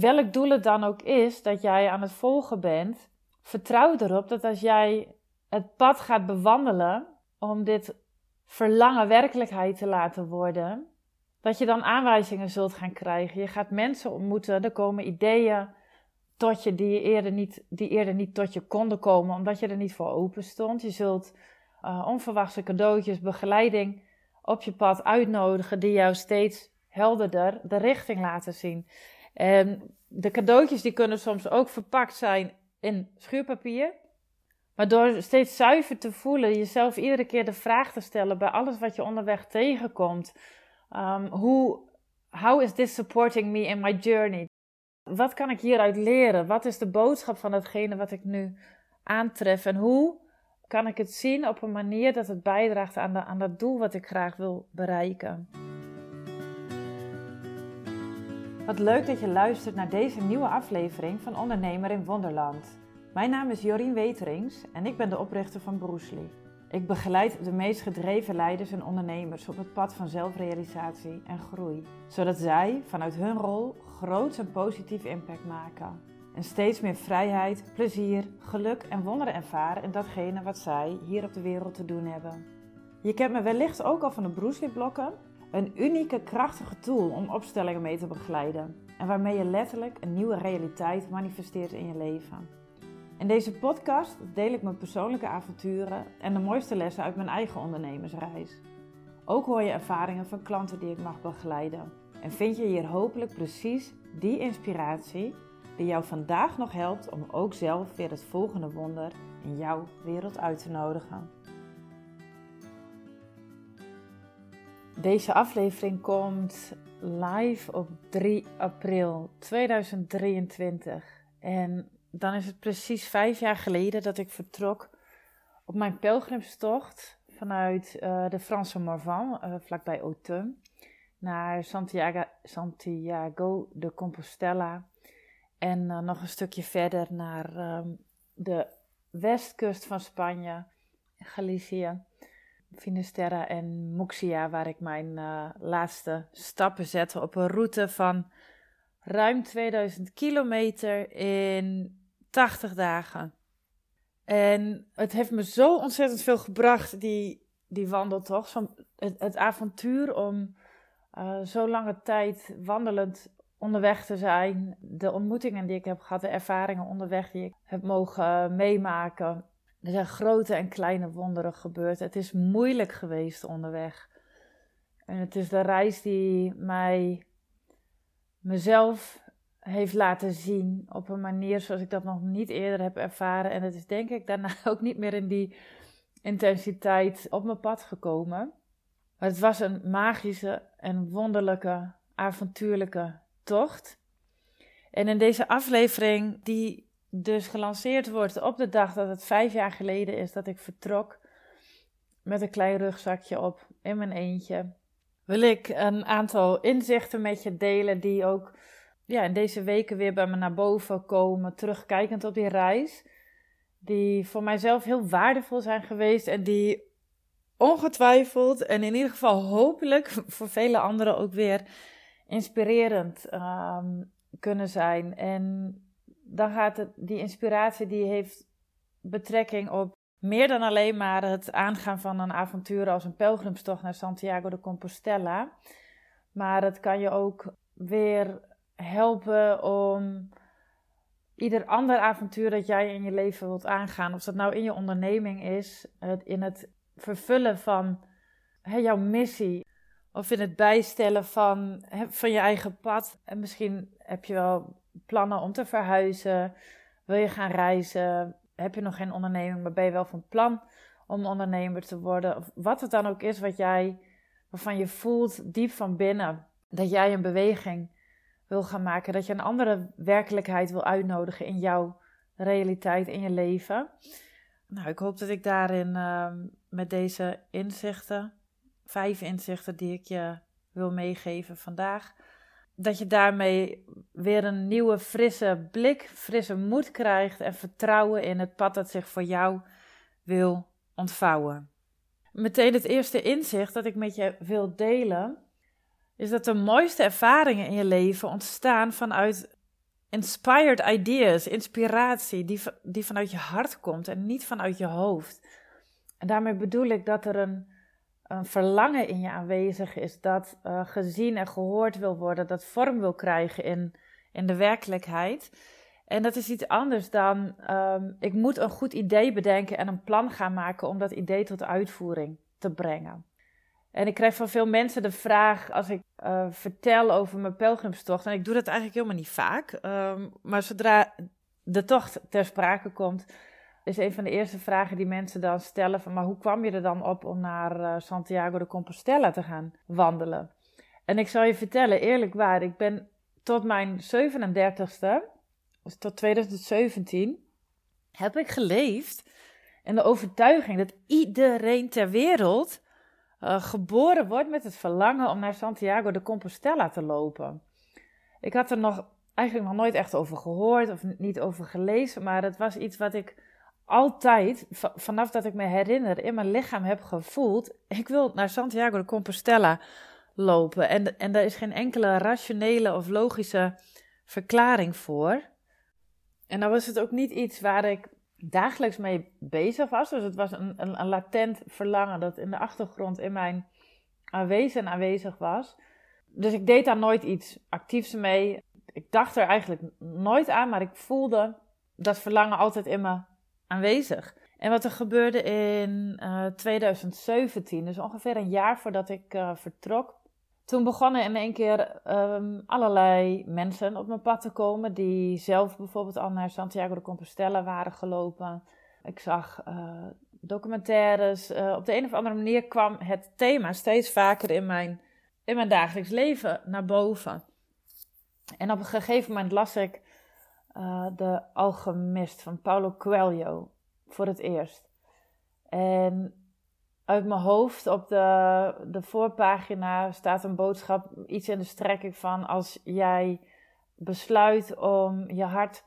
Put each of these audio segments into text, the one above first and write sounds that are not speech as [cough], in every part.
welk doel het dan ook is dat jij aan het volgen bent, vertrouw erop dat als jij het pad gaat bewandelen om dit verlangen werkelijkheid te laten worden, dat je dan aanwijzingen zult gaan krijgen. Je gaat mensen ontmoeten, er komen ideeën tot je die eerder niet, die eerder niet tot je konden komen, omdat je er niet voor open stond. Je zult uh, onverwachte cadeautjes, begeleiding op je pad uitnodigen die jou steeds helderder de richting laten zien. En de cadeautjes die kunnen soms ook verpakt zijn in schuurpapier. Maar door steeds zuiver te voelen, jezelf iedere keer de vraag te stellen bij alles wat je onderweg tegenkomt. Um, hoe, how is this supporting me in my journey? Wat kan ik hieruit leren? Wat is de boodschap van datgene wat ik nu aantref? En hoe kan ik het zien op een manier dat het bijdraagt aan, aan dat doel wat ik graag wil bereiken? Wat leuk dat je luistert naar deze nieuwe aflevering van Ondernemer in Wonderland. Mijn naam is Jorien Weterings en ik ben de oprichter van Broesli. Ik begeleid de meest gedreven leiders en ondernemers op het pad van zelfrealisatie en groei, zodat zij vanuit hun rol groots en positief impact maken. En steeds meer vrijheid, plezier, geluk en wonderen ervaren in datgene wat zij hier op de wereld te doen hebben. Je kent me wellicht ook al van de Broesli-blokken, een unieke, krachtige tool om opstellingen mee te begeleiden en waarmee je letterlijk een nieuwe realiteit manifesteert in je leven. In deze podcast deel ik mijn persoonlijke avonturen en de mooiste lessen uit mijn eigen ondernemersreis. Ook hoor je ervaringen van klanten die ik mag begeleiden. En vind je hier hopelijk precies die inspiratie die jou vandaag nog helpt om ook zelf weer het volgende wonder in jouw wereld uit te nodigen. Deze aflevering komt live op 3 april 2023. En dan is het precies vijf jaar geleden dat ik vertrok op mijn pelgrimstocht vanuit uh, de Franse Morvan, uh, vlakbij Autun, naar Santiago, Santiago de Compostela. En uh, nog een stukje verder naar um, de westkust van Spanje, Galicië, Finisterre en Muxia, waar ik mijn laatste stappen zette op een route van ruim 2000 kilometer in 80 dagen. En het heeft me zo ontzettend veel gebracht, die, die wandeltocht. Van het, avontuur om uh, zo lange tijd wandelend onderweg te zijn. De ontmoetingen die ik heb gehad, de ervaringen onderweg die ik heb mogen meemaken. Er zijn grote en kleine wonderen gebeurd. Het is moeilijk geweest onderweg. En het is de reis die mij mezelf heeft laten zien op een manier zoals ik dat nog niet eerder heb ervaren. En het is denk ik daarna [laughs] ook niet meer in die intensiteit op mijn pad gekomen. Maar het was een magische en wonderlijke, avontuurlijke tocht. En in deze aflevering, die dus gelanceerd wordt op de dag dat het vijf jaar geleden is dat ik vertrok, met een klein rugzakje op in mijn eentje, wil ik een aantal inzichten met je delen die ook ja, in deze weken weer bij me naar boven komen, terugkijkend op die reis. Die voor mijzelf heel waardevol zijn geweest en die ongetwijfeld en in ieder geval hopelijk [laughs] voor vele anderen ook weer inspirerend ehm, kunnen zijn. En dan gaat het, die inspiratie die heeft betrekking op meer dan alleen maar het aangaan van een avontuur als een pelgrimstocht naar Santiago de Compostela. Maar het kan je ook weer helpen om ieder ander avontuur dat jij in je leven wilt aangaan, of dat nou in je onderneming is, het, in het vervullen van jouw missie, of in het bijstellen van, van je eigen pad. En misschien heb je wel plannen om te verhuizen, wil je gaan reizen, heb je nog geen onderneming, maar ben je wel van plan om ondernemer te worden, of wat het dan ook is wat jij, waarvan je voelt diep van binnen dat jij een beweging wil gaan maken. Dat je een andere werkelijkheid wil uitnodigen in jouw realiteit, in je leven. Nou, ik hoop dat ik daarin uh, met deze inzichten, vijf inzichten die ik je wil meegeven vandaag, dat je daarmee weer een nieuwe frisse blik, frisse moed krijgt en vertrouwen in het pad dat zich voor jou wil ontvouwen. Meteen het eerste inzicht dat ik met je wil delen is dat de mooiste ervaringen in je leven ontstaan vanuit inspired ideas, inspiratie die, die vanuit je hart komt en niet vanuit je hoofd. En daarmee bedoel ik dat er een, een verlangen in je aanwezig is dat uh, gezien en gehoord wil worden, dat vorm wil krijgen in, in de werkelijkheid. En dat is iets anders dan um, ik moet een goed idee bedenken en een plan gaan maken om dat idee tot uitvoering te brengen. En ik krijg van veel mensen de vraag als ik uh, vertel over mijn pelgrimstocht. En ik doe dat eigenlijk helemaal niet vaak. Um, maar zodra de tocht ter sprake komt, is een van de eerste vragen die mensen dan stellen: van, maar hoe kwam je er dan op om naar uh, Santiago de Compostela te gaan wandelen? En ik zal je vertellen, eerlijk waar, ik ben tot mijn 37ste, dus tot 2017, heb ik geleefd in de overtuiging dat iedereen ter wereld uh, geboren wordt met het verlangen om naar Santiago de Compostela te lopen. Ik had er nog eigenlijk nog nooit echt over gehoord of niet over gelezen, maar het was iets wat ik altijd, vanaf dat ik me herinner, in mijn lichaam heb gevoeld. Ik wil naar Santiago de Compostela lopen. En, en daar is geen enkele rationele of logische verklaring voor. En dan was het ook niet iets waar ik dagelijks mee bezig was. Dus het was een, een, latent verlangen dat in de achtergrond in mijn aanwezig aanwezig was. Dus ik deed daar nooit iets actiefs mee. Ik dacht er eigenlijk nooit aan, maar ik voelde dat verlangen altijd in me aanwezig. En wat er gebeurde in uh, eh, 2017, dus ongeveer een jaar voordat ik uh, vertrok, toen begonnen in één keer um, allerlei mensen op mijn pad te komen die zelf bijvoorbeeld al naar Santiago de Compostela waren gelopen. Ik zag uh, documentaires. Op de een of andere manier kwam het thema steeds vaker in mijn, in mijn dagelijks leven naar boven. En op een gegeven moment las ik uh, De Alchemist van Paulo Coelho voor het eerst. En uit mijn hoofd op de, de voorpagina staat een boodschap, iets in de strekking van als jij besluit om je hart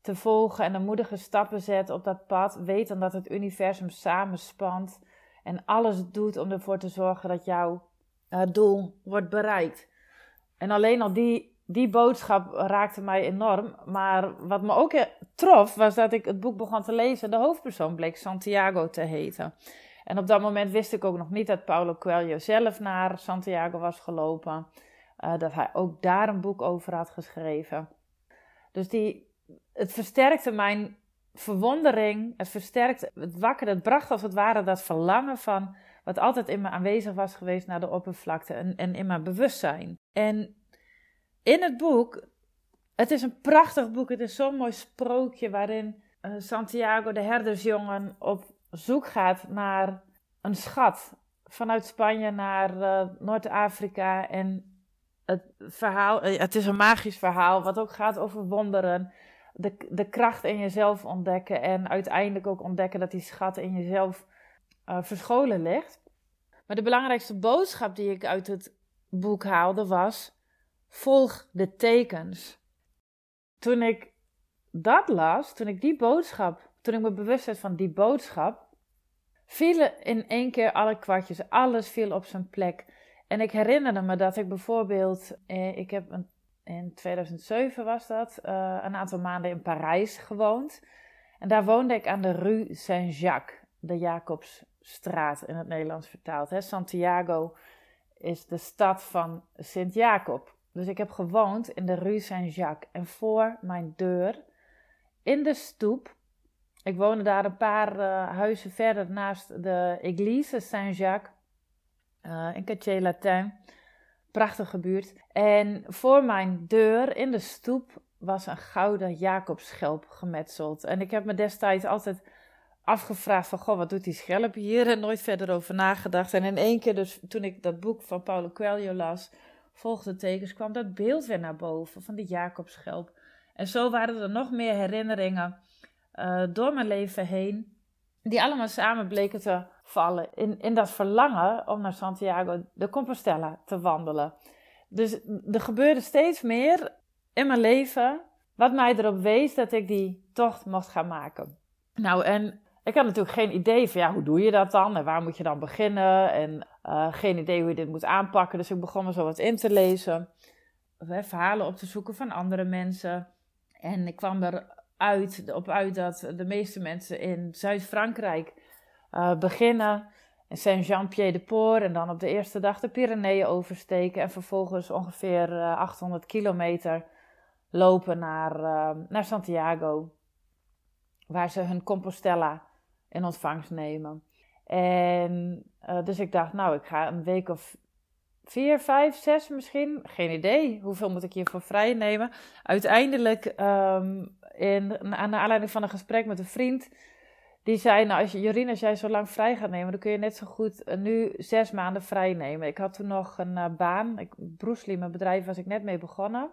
te volgen en de moedige stappen zet op dat pad, weet dan dat het universum samenspant en alles doet om ervoor te zorgen dat jouw uh, doel wordt bereikt. En alleen al die, die boodschap raakte mij enorm. Maar wat me ook trof, was dat ik het boek begon te lezen. De hoofdpersoon bleek Santiago te heten. En op dat moment wist ik ook nog niet dat Paulo Coelho zelf naar Santiago was gelopen. Uh, dat hij ook daar een boek over had geschreven. Dus die, het versterkte mijn verwondering. Het versterkte het wakker. Het bracht als het ware dat verlangen van wat altijd in me aanwezig was geweest naar de oppervlakte en, en in mijn bewustzijn. En in het boek, het is een prachtig boek. Het is zo'n mooi sprookje waarin uh, Santiago, de herdersjongen, op zoek gaat naar een schat. Vanuit Spanje naar uh, Noord-Afrika. En het verhaal, eh, het is een magisch verhaal, wat ook gaat over wonderen. De, de kracht in jezelf ontdekken. En uiteindelijk ook ontdekken dat die schat in jezelf verscholen ligt. Maar de belangrijkste boodschap die ik uit het boek haalde was: volg de tekens. Toen ik dat las, toen ik die boodschap, toen ik me bewust werd van die boodschap, vielen in één keer alle kwartjes. Alles viel op zijn plek. En ik herinnerde me dat ik bijvoorbeeld, eh, ik heb in 2007 was dat, eh, een aantal maanden in Parijs gewoond. En daar woonde ik aan de Rue Saint-Jacques, de Jacobsstraat in het Nederlands vertaald. Hè. Santiago is de stad van Sint-Jacob. Dus ik heb gewoond in de Rue Saint-Jacques. En voor mijn deur, in de stoep, ik woonde daar een paar uh, huizen verder naast de Église Saint-Jacques uh, in Quartier-Latin. Prachtige buurt. En voor mijn deur in de stoep was een gouden Jacobschelp gemetseld. En ik heb me destijds altijd afgevraagd van, goh, wat doet die schelp hier? En nooit verder over nagedacht. En in één keer, dus toen ik dat boek van Paulo Coelho las, volgde tekens, kwam dat beeld weer naar boven van die Jacobschelp. En zo waren er nog meer herinneringen uh, door mijn leven heen, die allemaal samen bleken te vallen in, in dat verlangen om naar Santiago de Compostela te wandelen. Dus er gebeurde steeds meer in mijn leven wat mij erop wees dat ik die tocht mocht gaan maken. Nou, en ik had natuurlijk geen idee van ja, hoe doe je dat dan en waar moet je dan beginnen en uh, geen idee hoe je dit moet aanpakken. Dus ik begon me zo wat in te lezen, verhalen op te zoeken van andere mensen. En ik kwam eruit op uit dat de meeste mensen in Zuid-Frankrijk uh, beginnen. In Saint-Jean-Pied-de-Port en dan op de eerste dag de Pyreneeën oversteken. En vervolgens ongeveer 800 eh, kilometer lopen naar, naar Santiago. Waar ze hun Compostela in ontvangst nemen. En dus ik dacht, nou, ik ga een week of vier, vijf, zes misschien. Geen idee. Hoeveel moet ik hiervoor vrij nemen? Uiteindelijk, um, in, aan de aanleiding van een gesprek met een vriend. Die zei, nou, als je, Jorien, als jij zo lang vrij gaat nemen, dan kun je net zo goed uh, nu zes maanden vrij nemen. Ik had toen nog een uh, baan. Ik, Broesli, mijn bedrijf, was ik net mee begonnen.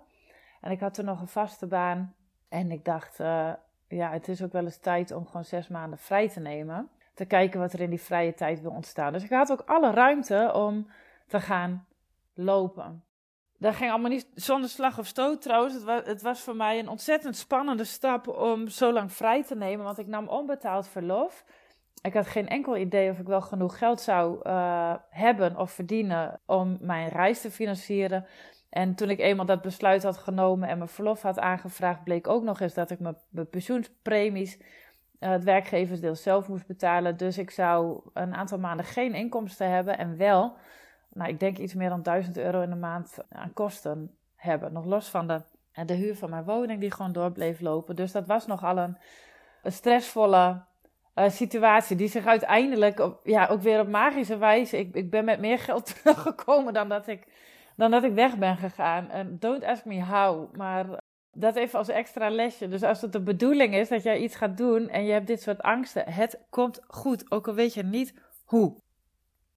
En ik had toen nog een vaste baan. En ik dacht, ja, het is ook wel eens tijd om gewoon zes maanden vrij te nemen. Te kijken wat er in die vrije tijd wil ontstaan. Dus ik had ook alle ruimte om te gaan lopen. Dat ging allemaal niet zonder slag of stoot trouwens. Het was, het was voor mij een ontzettend spannende stap om zo lang vrij te nemen, want ik nam onbetaald verlof. Ik had geen enkel idee of ik wel genoeg geld zou uh, hebben of verdienen om mijn reis te financieren. En toen ik eenmaal dat besluit had genomen en mijn verlof had aangevraagd, bleek ook nog eens dat ik mijn, mijn pensioenspremies, uh, het werkgeversdeel zelf moest betalen. Dus ik zou een aantal maanden geen inkomsten hebben en wel nou, ik denk iets meer dan 1000 euro in de maand aan kosten hebben. Nog los van de, de huur van mijn woning die gewoon door bleef lopen. Dus dat was nogal een, een stressvolle uh, situatie die zich uiteindelijk op, ja, ook weer op magische wijze... Ik, ik ben met meer geld [laughs] teruggekomen dan dat ik, dan dat ik weg ben gegaan. En don't ask me how, maar dat even als extra lesje. Dus als het de bedoeling is dat jij iets gaat doen en je hebt dit soort angsten, het komt goed. Ook al weet je niet hoe.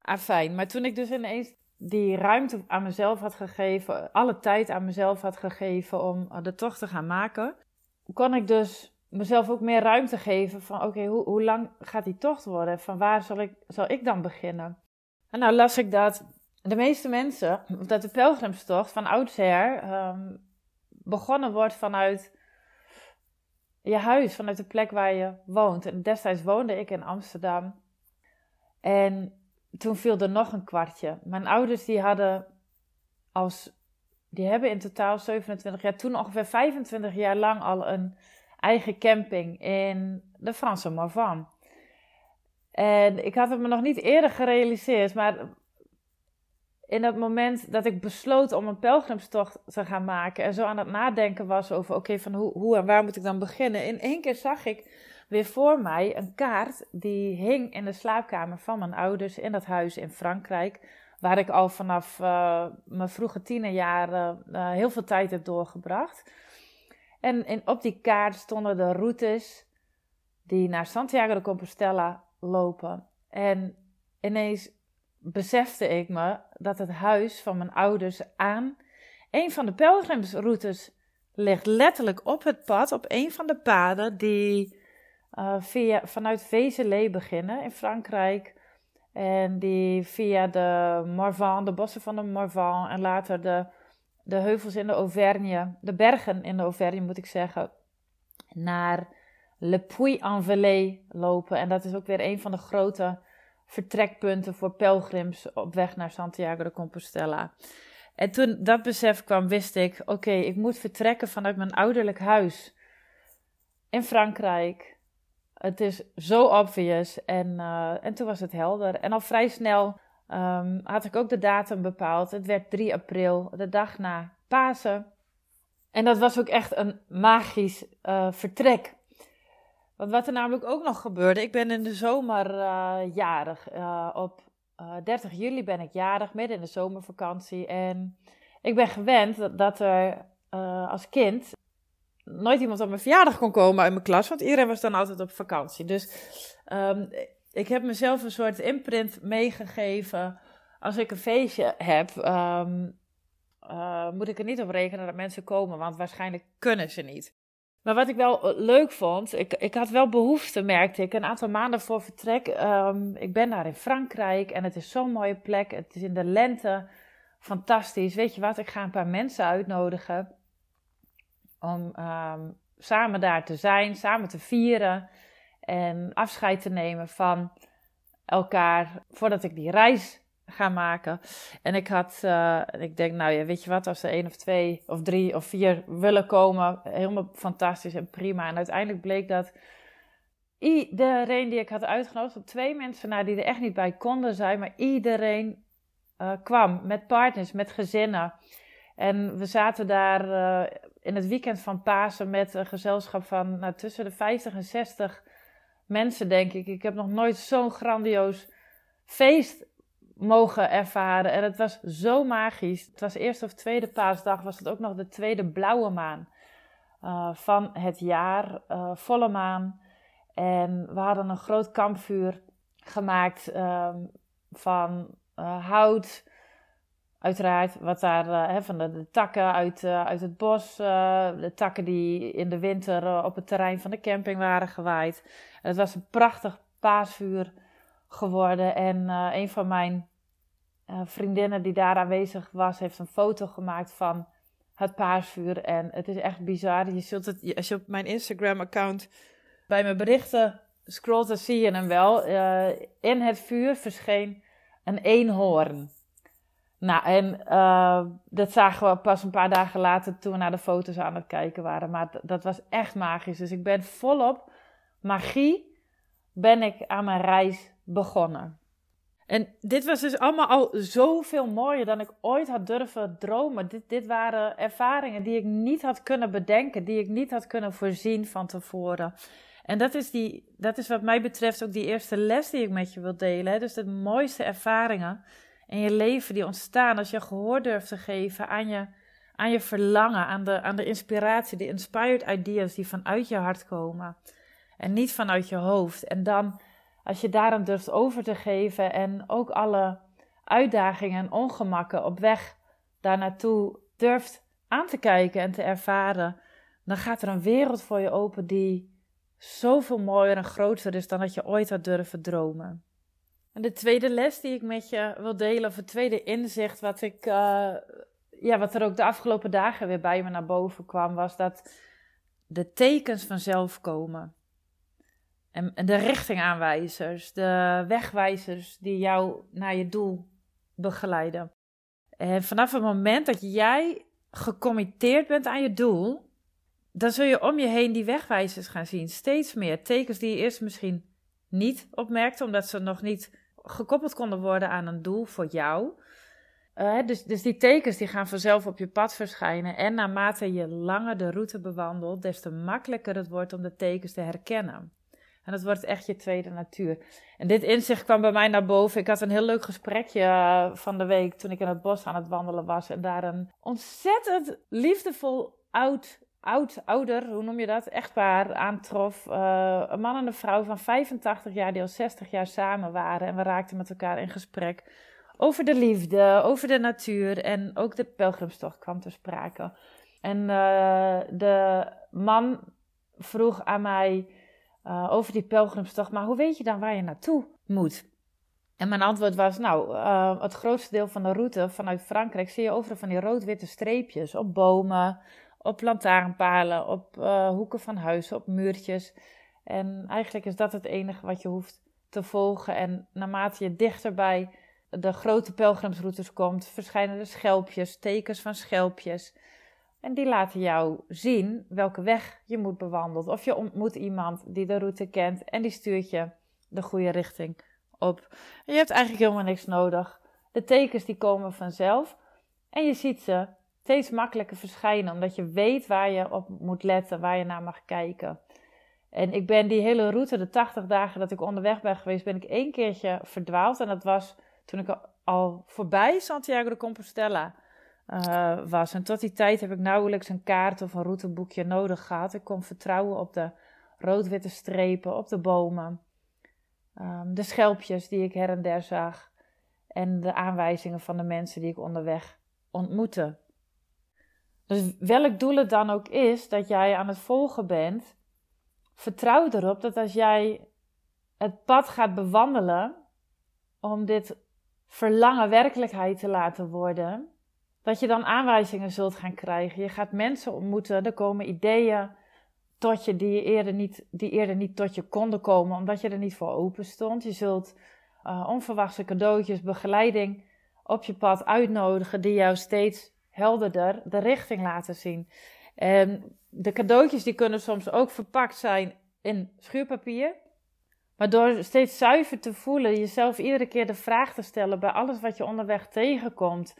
Ah, fijn. Maar toen ik dus ineens die ruimte aan mezelf had gegeven, alle tijd aan mezelf had gegeven om eh, de tocht te gaan maken, kon ik dus mezelf ook meer ruimte geven van oké, hoe, hoe lang gaat die tocht worden? Van waar zal ik, zal ik dan beginnen? En nou las ik dat de meeste mensen, dat de pelgrimstocht van oudsher um, begonnen wordt vanuit je huis, vanuit de plek waar je woont. En destijds woonde ik in Amsterdam. En toen viel er nog een kwartje. Mijn ouders die hadden als, die hebben in totaal 27 jaar, toen ongeveer 25 jaar lang al een eigen camping in de Franse Morvan. En ik had het me nog niet eerder gerealiseerd, maar in dat moment dat ik besloot om een pelgrimstocht te gaan maken en zo aan het nadenken was over, oké, van hoe, hoe en waar moet ik dan beginnen? In één keer zag ik weer voor mij een kaart die hing in de slaapkamer van mijn ouders in dat huis in Frankrijk. Waar ik al vanaf uh, mijn vroege tienerjaren uh, heel veel tijd heb doorgebracht. En op die kaart stonden de routes die naar Santiago de Compostela lopen. En ineens besefte ik me dat het huis van mijn ouders aan een van de pelgrimsroutes ligt. Letterlijk op het pad, op een van de paden die uh, via, vanuit Vézelay beginnen in Frankrijk. En die via de Morvan, de bossen van de Morvan en later de, de heuvels in de Auvergne, de bergen in de Auvergne moet ik zeggen, naar Le Puy-en-Velay lopen. En dat is ook weer een van de grote vertrekpunten voor pelgrims op weg naar Santiago de Compostela. En toen dat besef kwam, wist ik: oké, ik moet vertrekken vanuit mijn ouderlijk huis in Frankrijk het is zo obvious. En, uh, en toen was het helder. En al vrij snel um, had ik ook de datum bepaald. Het werd 3 april, de dag na Pasen. En dat was ook echt een magisch uh, vertrek. Want wat er namelijk ook nog gebeurde, ik ben in de zomer uh, jarig. op 30 juli ben ik jarig, midden in de zomervakantie. En ik ben gewend dat, er als kind nooit iemand op mijn verjaardag kon komen uit mijn klas, want iedereen was dan altijd op vakantie. Dus um, ik heb mezelf een soort imprint meegegeven. Als ik een feestje heb, uh, moet ik er niet op rekenen dat mensen komen, want waarschijnlijk kunnen ze niet. Maar wat ik wel leuk vond, ik, ik had wel behoefte, merkte ik, een aantal maanden voor vertrek. Um, ik ben daar in Frankrijk en het is zo'n mooie plek. Het is in de lente fantastisch. Weet je wat, ik ga een paar mensen uitnodigen om ehm, samen daar te zijn, samen te vieren en afscheid te nemen van elkaar voordat ik die reis gaan maken. En ik had, uh, ik denk, nou ja, weet je wat, als er één of twee of drie of vier willen komen, helemaal fantastisch en prima. En uiteindelijk bleek dat iedereen die ik had uitgenodigd, op twee mensen nou, die er echt niet bij konden zijn, maar iedereen uh, kwam met partners, met gezinnen. En we zaten daar uh, in het weekend van Pasen met een gezelschap van nou, tussen de 50 en 60 mensen, denk ik. Ik heb nog nooit zo'n grandioos feest mogen ervaren. En het was zo magisch. Het was eerste of tweede paasdag, was het ook nog de tweede blauwe maan uh, van het jaar. Uh, volle maan. En we hadden een groot kampvuur gemaakt um, van uh, hout. Uiteraard, wat daar van de, takken uit, uit het bos, de takken die in de winter op het terrein van de camping waren gewaaid. Het was een prachtig paasvuur geworden. En een van mijn uh, vriendinnen die daar aanwezig was, heeft een foto gemaakt van het paasvuur. En het is echt bizar. Je zult het, als je op mijn Instagram-account bij mijn berichten scrolt, dan zie je hem wel. Uh, in het vuur verscheen een eenhoorn. Nou, en dat zagen we pas een paar dagen later toen we naar de foto's aan het kijken waren. Maar dat was echt magisch. Dus ik ben volop magie ben ik aan mijn reis begonnen. En dit was dus allemaal al zoveel mooier dan ik ooit had durven dromen. Dit, dit waren ervaringen die ik niet had kunnen bedenken, die ik niet had kunnen voorzien van tevoren. En dat is, die, dat is wat mij betreft ook die eerste les die ik met je wil delen. Dus de mooiste ervaringen in je leven die ontstaan als je gehoor durft te geven aan je, aan je verlangen, aan de, aan de inspiratie, de inspired ideas die vanuit je hart komen. En niet vanuit je hoofd. En dan als je daarom durft over te geven en ook alle uitdagingen en ongemakken op weg daar naartoe durft aan te kijken en te ervaren, dan gaat er een wereld voor je open die zoveel mooier en groter is dan dat je ooit had durven dromen. En de tweede les die ik met je wil delen, of het tweede inzicht wat, ik, uh, ja, wat er ook de afgelopen dagen weer bij me naar boven kwam, was dat de tekens vanzelf komen. En, de richtingaanwijzers, de wegwijzers die jou naar je doel begeleiden. En vanaf het moment dat jij gecommitteerd bent aan je doel, dan zul je om je heen die wegwijzers gaan zien. Steeds meer tekens die je eerst misschien niet opmerkte, omdat ze nog niet gekoppeld konden worden aan een doel voor jou. Uh, dus, dus die tekens die gaan vanzelf op je pad verschijnen. En naarmate je langer de route bewandelt, des te makkelijker het wordt om de tekens te herkennen. En dat wordt echt je tweede natuur. En dit inzicht kwam bij mij naar boven. Ik had een heel leuk gesprekje uh, van de week toen ik in het bos aan het wandelen was. En daar een ontzettend liefdevol oud, oud, ouder, hoe noem je dat, echtpaar aantrof. Uh, een man en een vrouw van 85 jaar die al 60 jaar samen waren. En we raakten met elkaar in gesprek over de liefde, over de natuur. En ook de pelgrimstocht kwam te sprake. En uh, de man vroeg aan mij uh, over die pelgrimstocht. Maar hoe weet je dan waar je naartoe moet? En mijn antwoord was, nou, uh, het grootste deel van de route vanuit Frankrijk zie je overal van die rood-witte streepjes op bomen, op lantaarnpalen, op uh, hoeken van huizen, op muurtjes. En eigenlijk is dat het enige wat je hoeft te volgen. En naarmate je dichter bij de grote pelgrimsroutes komt, verschijnen er schelpjes, tekens van schelpjes. En die laten jou zien welke weg je moet bewandelen. Of je ontmoet iemand die de route kent en die stuurt je de goede richting op. Je hebt eigenlijk helemaal niks nodig. De tekens die komen vanzelf. En je ziet ze steeds makkelijker verschijnen, omdat je weet waar je op moet letten, waar je naar mag kijken. En ik ben die hele route, de 80 dagen dat ik onderweg ben geweest, ben ik één keertje verdwaald. En dat was toen ik al voorbij Santiago de Compostela uh, was. En tot die tijd heb ik nauwelijks een kaart of een routeboekje nodig gehad. Ik kon vertrouwen op de rood-witte strepen, op de bomen, um, de schelpjes die ik her en der zag en de aanwijzingen van de mensen die ik onderweg ontmoette. Dus welk doel het dan ook is dat jij aan het volgen bent, vertrouw erop dat als jij het pad gaat bewandelen om dit verlangen werkelijkheid te laten worden, dat je dan aanwijzingen zult gaan krijgen. Je gaat mensen ontmoeten, er komen ideeën tot je die eerder niet, die eerder niet tot je konden komen, omdat je er niet voor open stond. Je zult uh, onverwachte cadeautjes, begeleiding op je pad uitnodigen die jou steeds helderder de richting laten zien. En de cadeautjes die kunnen soms ook verpakt zijn in schuurpapier. Maar door steeds zuiver te voelen, jezelf iedere keer de vraag te stellen bij alles wat je onderweg tegenkomt.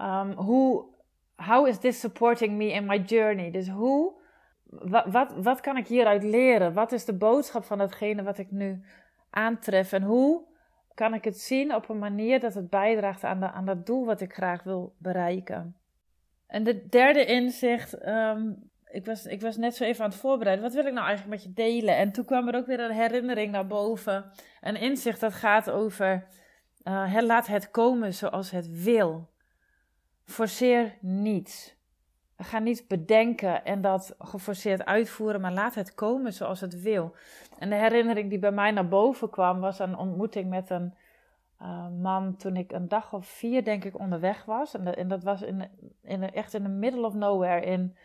Um, hoe, how is this supporting me in my journey? Dus hoe, wat, wat, kan ik hieruit leren? Wat is de boodschap van datgene wat ik nu aantref? En hoe kan ik het zien op een manier dat het bijdraagt aan, de, aan dat doel wat ik graag wil bereiken? En de derde inzicht, um, ik, was, ik was net zo even aan het voorbereiden. Wat wil ik nou eigenlijk met je delen? En toen kwam er ook weer een herinnering naar boven. Een inzicht dat gaat over, uh, laat het komen zoals het wil. Forceer niets. Ga niet bedenken en dat geforceerd uitvoeren, maar laat het komen zoals het wil. En de herinnering die bij mij naar boven kwam, was een ontmoeting met een uh, man toen ik een dag of vier, denk ik, onderweg was. En, dat was in, in, echt in the middle of nowhere, in,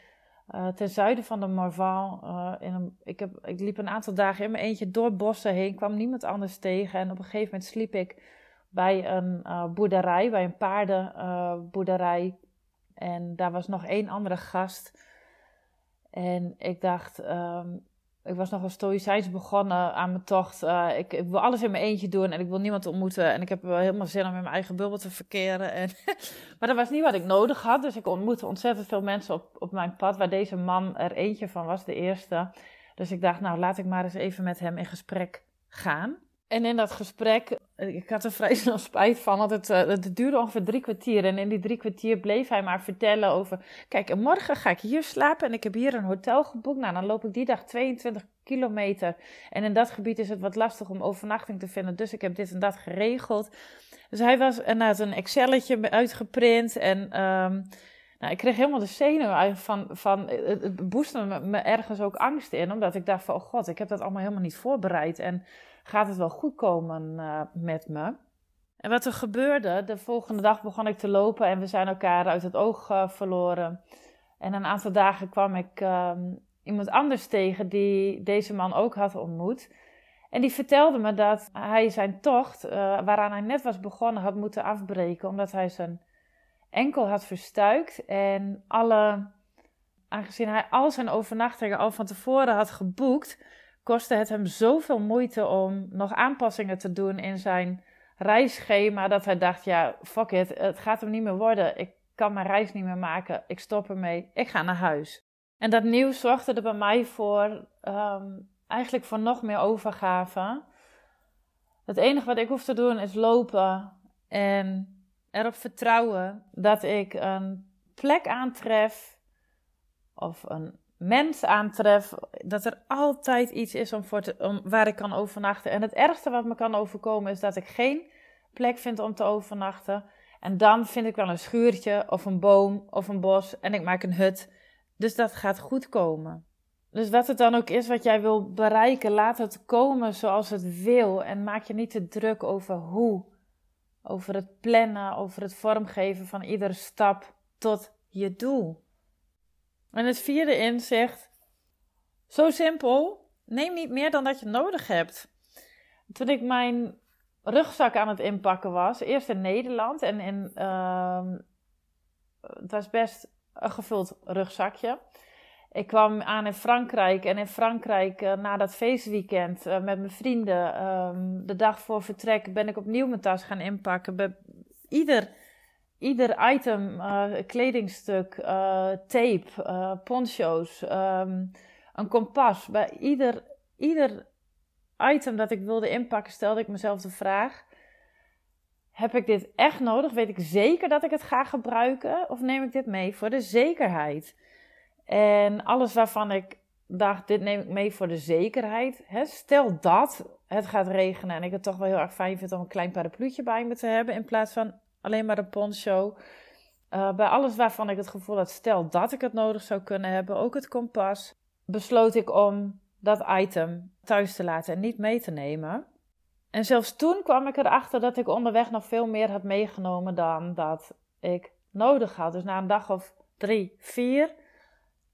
uh, ten zuiden van de Morval. In een, ik, ik liep een aantal dagen in mijn eentje door bossen heen, kwam niemand anders tegen. En op een gegeven moment sliep ik bij een boerderij, bij een paardenboerderij. en daar was nog één andere gast. En ik dacht, um, ik was nogal stoïcijns begonnen aan mijn tocht. Uh, ik, ik, wil alles in mijn eentje doen en ik wil niemand ontmoeten. En ik heb wel helemaal zin om in mijn eigen bubbel te verkeren. En [laughs] maar dat was niet wat ik nodig had. Dus ik ontmoette ontzettend veel mensen op, op mijn pad. Waar deze man er eentje van was, de eerste. Dus ik dacht, nou laat ik maar eens even met hem in gesprek gaan. En in dat gesprek, ik had er vrij snel [laughs] spijt van, want het, uh, het duurde ongeveer drie kwartier. En in die drie kwartier bleef hij maar vertellen over, kijk, morgen ga ik hier slapen en ik heb hier een hotel geboekt. Nou, dan loop ik die dag 22 kilometer. En in dat gebied is het wat lastig om overnachting te vinden, dus ik heb dit en dat geregeld. Dus hij was, en hij had een Excelletje uitgeprint en... Um, nou, ik kreeg helemaal de zenuwen van, van het, het boostte me, me ergens ook angst in, omdat ik dacht van, oh god, ik heb dat allemaal helemaal niet voorbereid. En gaat het wel goed komen uh, met me? En wat er gebeurde, de volgende dag begon ik te lopen en we zijn elkaar uit het oog uh, verloren. En een aantal dagen kwam ik uh, iemand anders tegen die deze man ook had ontmoet. En die vertelde me dat hij zijn tocht, uh, waaraan hij net was begonnen, had moeten afbreken. Omdat hij zijn enkel had verstuikt. En alle, aangezien hij al zijn overnachtingen al van tevoren had geboekt, kostte het hem zoveel moeite om nog aanpassingen te doen in zijn reisschema. Dat hij dacht: ja, fuck it, het gaat hem niet meer worden. Ik kan mijn reis niet meer maken. Ik stop ermee. Ik ga naar huis. En dat nieuws zorgde er bij mij voor, um, eigenlijk voor nog meer overgave. Het enige wat ik hoef te doen is lopen en erop vertrouwen dat ik een plek aantref of een mens aantref, dat er altijd iets is om voor te, om, waar ik kan overnachten. En het ergste wat me kan overkomen is dat ik geen plek vind om te overnachten. En dan vind ik wel een schuurtje of een boom of een bos en ik maak een hut. Dus dat gaat goed komen. Dus wat het dan ook is wat jij wil bereiken, laat het komen zoals het wil. En maak je niet te druk over hoe. Over het plannen, over het vormgeven van iedere stap tot je doel. En het vierde inzicht, zo simpel, neem niet meer dan dat je nodig hebt. Toen ik mijn rugzak aan het inpakken was, eerst in Nederland en in, uh, het was best een gevuld rugzakje. Ik kwam aan in Frankrijk en in Frankrijk uh, na dat feestweekend uh, met mijn vrienden, um, de dag voor vertrek, ben ik opnieuw mijn tas gaan inpakken. Bij ieder ieder item, uh, kledingstuk, uh, tape, uh, poncho's, um, een kompas. Bij ieder, ieder item dat ik wilde inpakken, stelde ik mezelf de vraag: heb ik dit echt nodig? Weet ik zeker dat ik het ga gebruiken? Of neem ik dit mee voor de zekerheid? En alles waarvan ik dacht, dit neem ik mee voor de zekerheid. Hè? Stel dat het gaat regenen en ik het toch wel heel erg fijn vind om een klein parapluutje bij me te hebben. In plaats van alleen maar een poncho. Uh, bij alles waarvan ik het gevoel had, stel dat ik het nodig zou kunnen hebben, ook het kompas, besloot ik om dat item thuis te laten en niet mee te nemen. En zelfs toen kwam ik erachter dat ik onderweg nog veel meer had meegenomen dan dat ik nodig had. Dus na een dag of drie, vier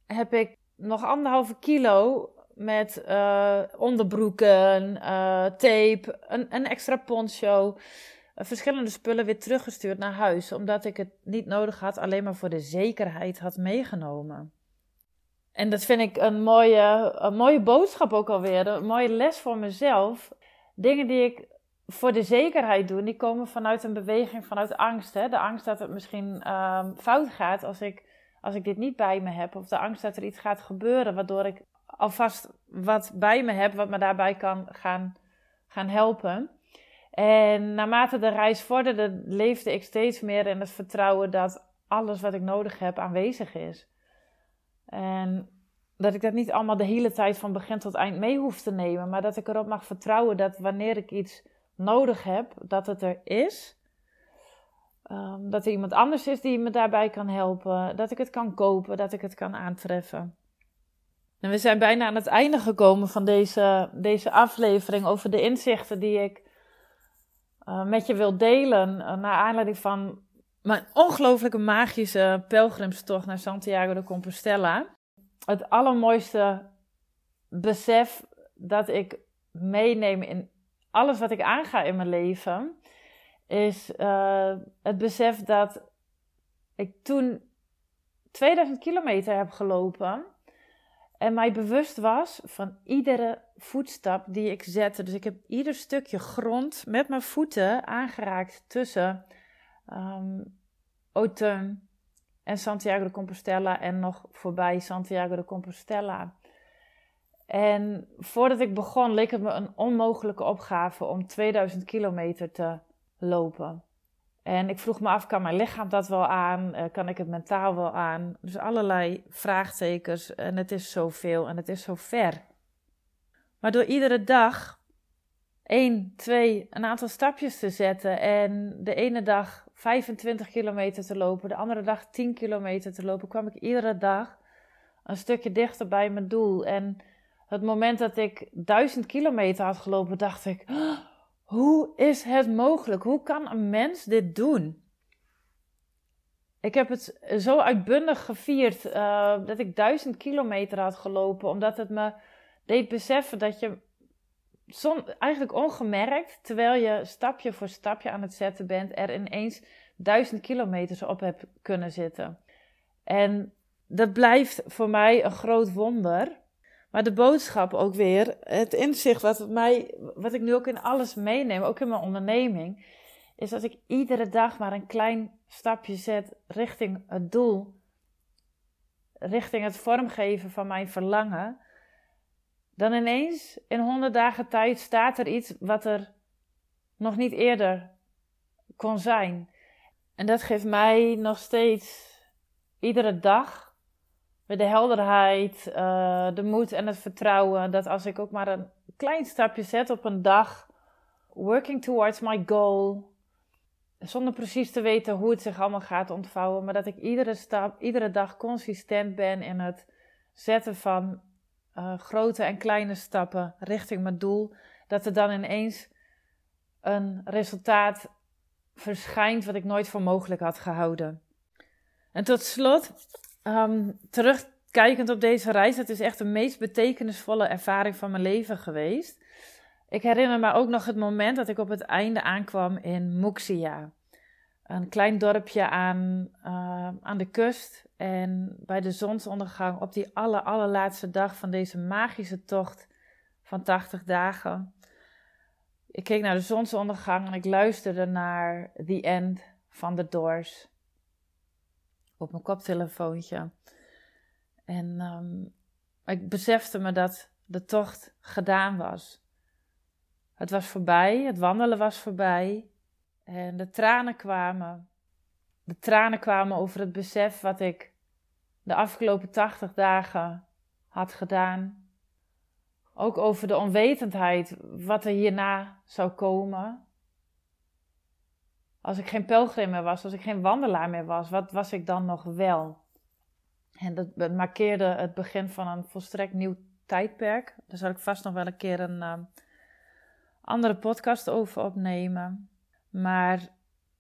heb ik nog anderhalve kilo met uh, onderbroeken, uh, tape, een, een extra poncho, verschillende spullen weer teruggestuurd naar huis, omdat ik het niet nodig had, alleen maar voor de zekerheid had meegenomen. En dat vind ik een mooie, een mooie boodschap ook alweer, een mooie les voor mezelf. Dingen die ik voor de zekerheid doe, die komen vanuit een beweging, vanuit angst. Hè? De angst dat het misschien um, fout gaat als ik, als ik dit niet bij me heb. Of de angst dat er iets gaat gebeuren, waardoor ik alvast wat bij me heb, wat me daarbij kan gaan, gaan helpen. En naarmate de reis vorderde, leefde ik steeds meer in het vertrouwen dat alles wat ik nodig heb aanwezig is. En dat ik dat niet allemaal de hele tijd van begin tot eind mee hoef te nemen, maar dat ik erop mag vertrouwen dat wanneer ik iets nodig heb, dat het er is. Um, dat er iemand anders is die me daarbij kan helpen, dat ik het kan kopen, dat ik het kan aantreffen. En we zijn bijna aan het einde gekomen van deze, deze aflevering over de inzichten die ik uh, met je wil delen. Uh, naar aanleiding van mijn ongelooflijke magische pelgrimstocht naar Santiago de Compostela. Het allermooiste besef dat ik meeneem in alles wat ik aanga in mijn leven, is uh, het besef dat ik toen 2000 kilometer heb gelopen en mij bewust was van iedere voetstap die ik zette. Dus ik heb ieder stukje grond met mijn voeten aangeraakt tussen um, Autun en Santiago de Compostela en nog voorbij Santiago de Compostela. En voordat ik begon, leek het me een onmogelijke opgave om 2000 kilometer te lopen. En ik vroeg me af, kan mijn lichaam dat wel aan? Uh, kan ik het mentaal wel aan? Dus allerlei vraagtekens. En het is zoveel en het is zo ver. Maar door iedere dag één, twee, een aantal stapjes te zetten. En de ene dag 25 kilometer te lopen, de andere dag 10 kilometer te lopen, kwam ik iedere dag een stukje dichter bij mijn doel. En het moment dat ik 1000 kilometer had gelopen, dacht ik hoe is het mogelijk? Hoe kan een mens dit doen? Ik heb het zo uitbundig gevierd uh, dat ik duizend kilometer had gelopen, omdat het me deed beseffen dat je eigenlijk ongemerkt, terwijl je stapje voor stapje aan het zetten bent, er ineens duizend kilometers op hebt kunnen zitten. En dat blijft voor mij een groot wonder. Maar de boodschap ook weer, het inzicht wat, mij, wat ik nu ook in alles meeneem, ook in mijn onderneming, is dat ik iedere dag maar een klein stapje zet richting het doel, richting het vormgeven van mijn verlangen. Dan ineens in honderd dagen tijd staat er iets wat er nog niet eerder kon zijn. En dat geeft mij nog steeds iedere dag de helderheid, uh, de moed en het vertrouwen dat als ik ook maar een klein stapje zet op een dag, working towards my goal, zonder precies te weten hoe het zich allemaal gaat ontvouwen, maar dat ik iedere stap, iedere dag consistent ben in het zetten van uh, grote en kleine stappen richting mijn doel, dat er dan ineens een resultaat verschijnt wat ik nooit voor mogelijk had gehouden. En tot slot Um, terugkijkend op deze reis, het is echt de meest betekenisvolle ervaring van mijn leven geweest. Ik herinner me ook nog het moment dat ik op het einde aankwam in Muxia. Een klein dorpje aan, uh, aan de kust. En bij de zonsondergang op die aller, allerlaatste dag van deze magische tocht van 80 dagen. Ik keek naar de zonsondergang en ik luisterde naar The End van The Doors op mijn koptelefoontje. En um, ik besefte me dat de tocht gedaan was. Het was voorbij, het wandelen was voorbij. En de tranen kwamen. De tranen kwamen over het besef wat ik de afgelopen 80 dagen had gedaan. Ook over de onwetendheid wat er hierna zou komen. Als ik geen pelgrim meer was, als ik geen wandelaar meer was, wat was ik dan nog wel? En dat markeerde het begin van een volstrekt nieuw tijdperk. Daar zal ik vast nog wel een keer een uh, andere podcast over opnemen. Maar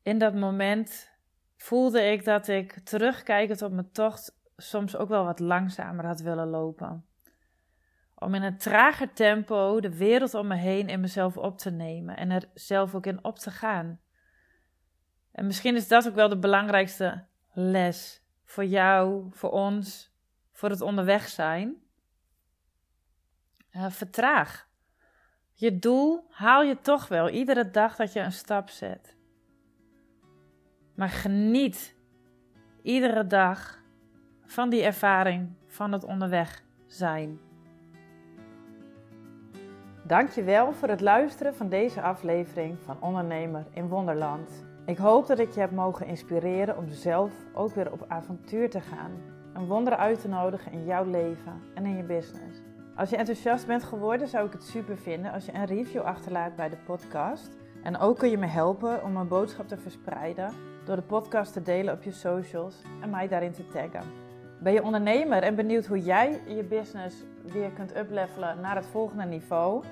in dat moment voelde ik dat ik terugkijkend op mijn tocht soms ook wel wat langzamer had willen lopen. om in een trager tempo de wereld om me heen in mezelf op te nemen en er zelf ook in op te gaan. En misschien is dat ook wel de belangrijkste les voor jou, voor ons, voor het onderweg zijn. Uh, vertraag. Je doel haal je toch wel iedere dag dat je een stap zet. Maar geniet iedere dag van die ervaring van het onderweg zijn. Dankjewel voor het luisteren van deze aflevering van Ondernemer in Wonderland. Ik hoop dat ik je heb mogen inspireren om zelf ook weer op avontuur te gaan. Een wonder uit te nodigen in jouw leven en in je business. Als je enthousiast bent geworden, zou ik het super vinden als je een review achterlaat bij de podcast. En ook kun je me helpen om mijn boodschap te verspreiden door de podcast te delen op je socials en mij daarin te taggen. Ben je ondernemer en benieuwd hoe jij je business weer kunt uplevelen naar het volgende niveau?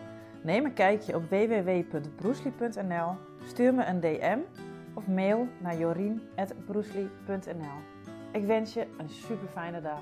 Neem een kijkje op www.broesli.nl, stuur me een DM of mail naar jorien.broesli.nl. Ik wens je een super fijne dag.